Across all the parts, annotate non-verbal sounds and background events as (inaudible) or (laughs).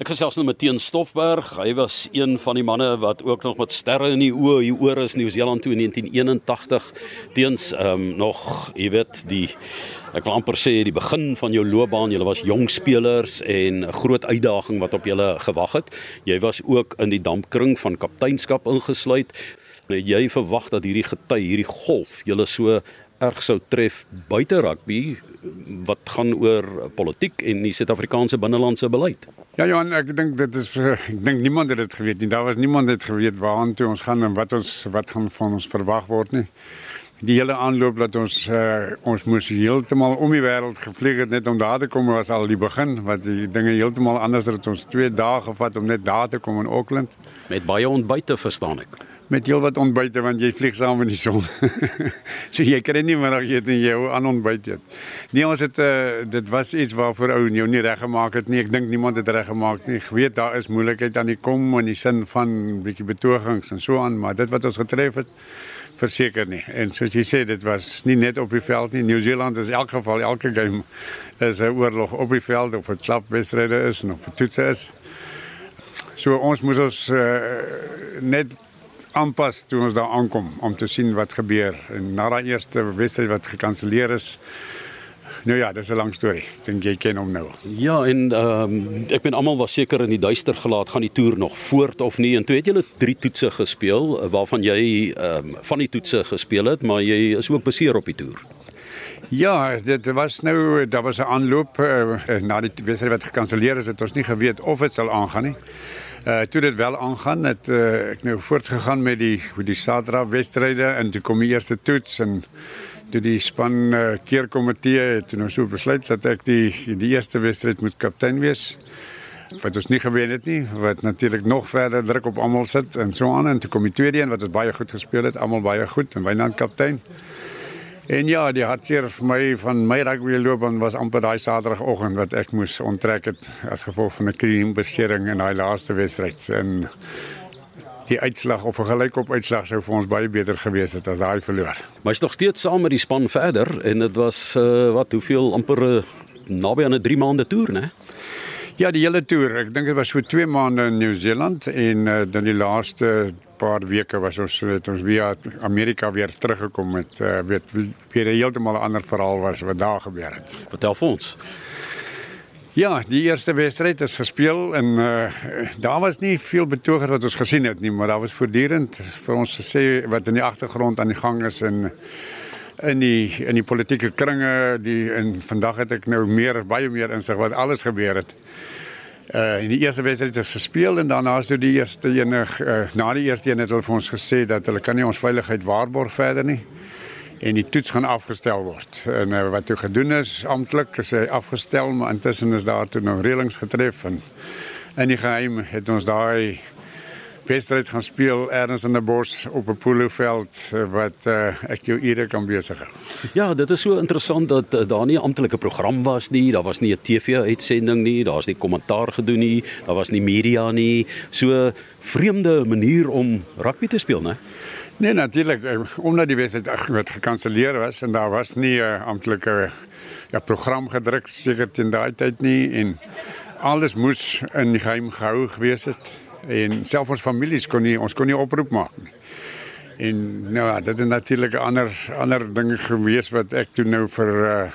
Ek gesels nou met Teen Stoffberg. Hy was een van die manne wat ook nog met sterre in die oë hier oor is Nieu-Seeland toe in 1981. Teens ehm um, nog, jy weet, die ek wil amper sê die begin van jou loopbaan. Jy was jong spelers en 'n groot uitdaging wat op julle gewag het. Jy was ook in die dampkring van kapteinskap ingesluit. Jy verwag dat hierdie gety, hierdie golf, julle so erg sou tref buite rugby wat gaan oor politiek en die Suid-Afrikaanse binnelandse beleid. Ja Johan, ek dink dit is (laughs) ek dink niemand het dit geweet nie. Daar was niemand het geweet waarheen toe ons gaan en wat ons wat gaan van ons verwag word nie. Die hele aanloop dat ons uh, ons moes heeltemal om die wêreld gevlieg het net om daar te kom was al die begin wat die dinge heeltemal anders het ons 2 dae gevat om net daar te kom in Auckland met baie ontbyte verstaan ek met heel wat ontbyte want jy vlieg saam in die son. (laughs) so jy kry nie middag eet en jy aan ontbyt eet. Nee, ons het uh, dit was iets waarvoor ou jou nie reggemaak het nie. Ek dink niemand het reggemaak nie. Ek weet daar is moeilikheid aan die kom in die sin van bietjie betogings en so aan, maar dit wat ons getref het verseker nie. En soos jy sê, dit was nie net op die veld nie. Nieu-Seeland is in elk geval elke game is 'n oorlog op die veld of 'n klapwedstryde is of 'n toets is. So ons moet ons uh, net aanpas toe ons daar aankom om te sien wat gebeur. En na daai eerste wedstryd wat gekanselleer is, nou ja, dis 'n lang storie. Ek dink jy ken hom nou. Ja, en ehm um, ek ben almal was seker in die duister gelaat gaan die toer nog voort of nie. En toe het julle drie toetse gespeel waarvan jy ehm um, van die toetse gespeel het, maar jy is ook beseer op die toer. Ja, dit was nou daar was 'n aanloop uh, na die wedstryd wat gekanselleer is, het ons nie geweet of dit sal aangaan nie. Uh wel aangaan het uh, nou voortgegaan met die met die Saterdag wedstryde en toe kom die eerste toets en toe die span uh, keerkomitee het nou so besluit dat ek die die eerste wedstryd moet kaptein wees wat ons nie gewen het nie wat natuurlik nog verder druk op almal sit en so aan en toe kom die tweede een wat ons baie goed gespeel het almal baie goed en Wynand kaptein En ja, die hartseer vir my van my rugby loopbaan was amper daai Saterdagoggend wat ek moes onttrek het as gevolg van 'n kniebesering in daai laaste wedstryd. En die uitslag of 'n gelykop uitslag sou vir ons baie beter gewees het as daai verloor. Maar is nog steeds saam met die span verder en dit was uh, wat hoeveel amper uh, naby aan 'n 3 maande toer, né? Ja, die hele toer. Ek dink dit was so 2 maande in Nieu-Seeland en uh, dan die laaste paar weke was ons het ons via Amerika weer teruggekom met uh, weet weer heeltemal 'n ander verhaal was wat daar gebeur het. Vertel vir ons. Ja, die eerste wedstryd is gespeel en uh, daar was nie veel betogers wat ons gesien het nie, maar daar was voortdurend vir ons gesê wat in die agtergrond aan die gang is en in die in die politieke kringe die en vandag het ek nou meer baie meer insig wat alles gebeur het. Uh in die eerste wedstryd het gespeel en daarna is die eerste uh, na die eerste een het hulle ons gesê dat hulle kan nie ons veiligheid waarborg verder nie en die toets gaan afgestel word. En uh, wat toe gedoen is amptelik is hy afgestel maar intussen is daar toe nou reëlings getref en in die geheim het ons daai wedstryd gaan speel ergens in 'n bos op 'n poloveld eh, wat uh, ek jou ure kan besig hou. Ja, dit is so interessant dat uh, daar nie 'n amptelike program was nie, daar was nie 'n TV-uitsending nie, daar's nie kommentaar gedoen nie, daar was nie media nie. So vreemde manier om rugby te speel, né? Nee, natuurlik, omdat die wedstryd wat gekanselleer was en daar was nie 'n uh, amptelike ja program gedruk seker teen daai tyd nie en alles moes in geheim gehou gewees het en self ons families kon nie ons kon nie oproep nie. En nou ja, dit is natuurlik 'n ander ander ding gewees wat ek toe nou vir uh,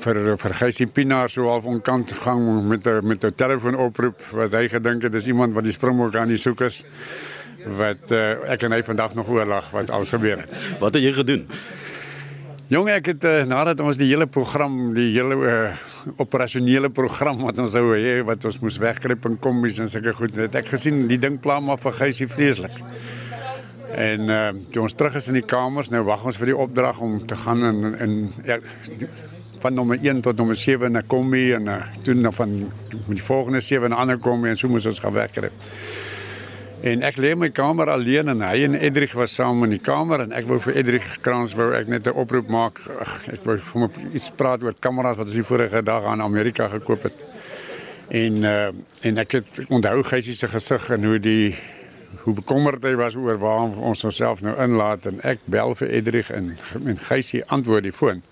vir vir Gysie Pinaar so half onkant gang met 'n met 'n telefoonoproep wat hy gedink het dis iemand wat die Springbok aan die soek is wat uh, ek en hy vandag nog oorlag wat alles gebeur het. Wat het jy gedoen? Jong ek het uh, nadat ons die hele program, die hele uh, operasionele program wat ons sou hê wat ons moes wegkruip in kombies en sulke goed, het ek gesien die ding pla maar vir Gysie vreeslik. En uh, toe ons terug is in die kamers, nou wag ons vir die opdrag om te gaan in in ja, van nommer 1 tot nommer 7 in 'n kombi en uh, toe dan van met die volgende 7 in 'n ander kombi en so moes ons gaan wegkruip. En ek lê in my kamer alleen en hy en Edrich was saam in die kamer en ek wou vir Edrich Krans wou ek net 'n oproep maak. Ag, ek wou vir hom iets praat oor kameras wat ons die vorige dag aan Amerika gekoop het. En uh en ek het onthou Gysie se gesig en hoe die hoe bekommerd hy was oor waar ons onsself nou inlaat en ek bel vir Edrich en en Gysie antwoord die foon.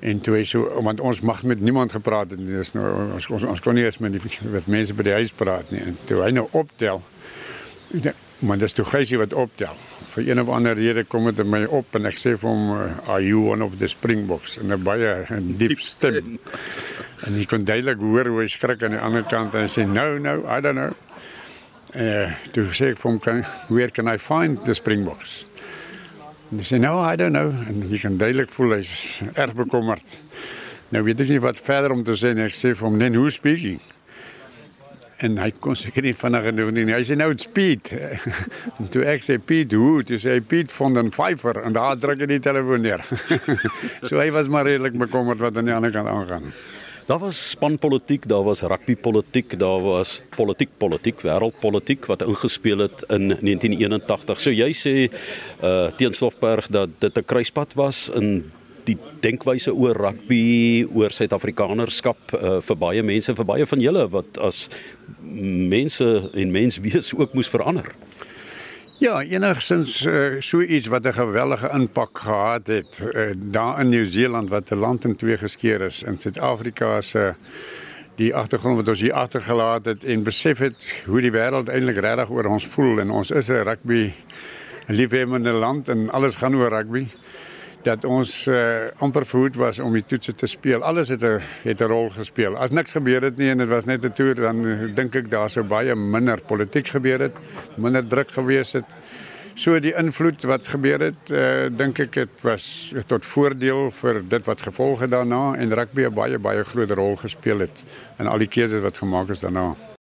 En toe hy so want ons mag met niemand gepraat het nie. Dis nou ons ons, ons kon nie eens met die met mense by die huis praat nie. En toe hy nou optel maar dis toe geysie wat optel. Vir een of ander rede kom dit in my op en ek sê vir hom are you one of the Springboks in 'n baie diep stem. en hy kon duidelik hoor hoe hy skrik aan die ander kant en hy sê no no I don't know. Eh uh, toe sê ek vir hom kan where can I find the Springboks? En hy sê no I don't know en jy kan duidelik voel hy's erg bekommerd. Nou weet ek nie wat verder om te sê nie. Ek sê vir hom then who speaking? en hy kon seker nie vinniger doen nie. Hy sê nou it's Piet. (laughs) en toe ek sê Piet, hoe? Toe sê hy Piet van den Pfeiffer en daar druk hy die telefoon neer. (laughs) so hy was maar redelik bekommerd wat aan die ander kant aangaan. Daar was spanpolitiek, daar was rugbypolitiek, daar was politiek politiek, wêreldpolitiek wat ingespeel het in 1981. So jy sê uh teen Stoffberg dat dit 'n kruispunt was in die denkwyse oor rugby, oor Suid-Afrikanerskap uh, vir baie mense, vir baie van julle wat as mense en menswees ook moes verander. Ja, enigstens uh, so iets wat 'n gewellige impak gehad het uh, daar in Nieu-Seeland wat 'n land in twee geskeur is. In Suid-Afrika se uh, die agtergrond wat ons hier agtergelaat het en besef het hoe die wêreld eintlik regtig oor ons voel. En ons is 'n rugby liefhebbende land en alles gaan oor rugby dat ons uh, amper verhoed was om die toetse te speel. Alles het 'n het 'n rol gespeel. As niks gebeur het nie en dit was net 'n toer dan uh, dink ek daar sou baie minder politiek gebeur het, minder druk gewees het. So die invloed wat gebeur het, uh, dink ek was tot voordeel vir dit wat gevolge daarna en rugby 'n baie baie groot rol gespeel het in al die keuses wat gemaak is daarna.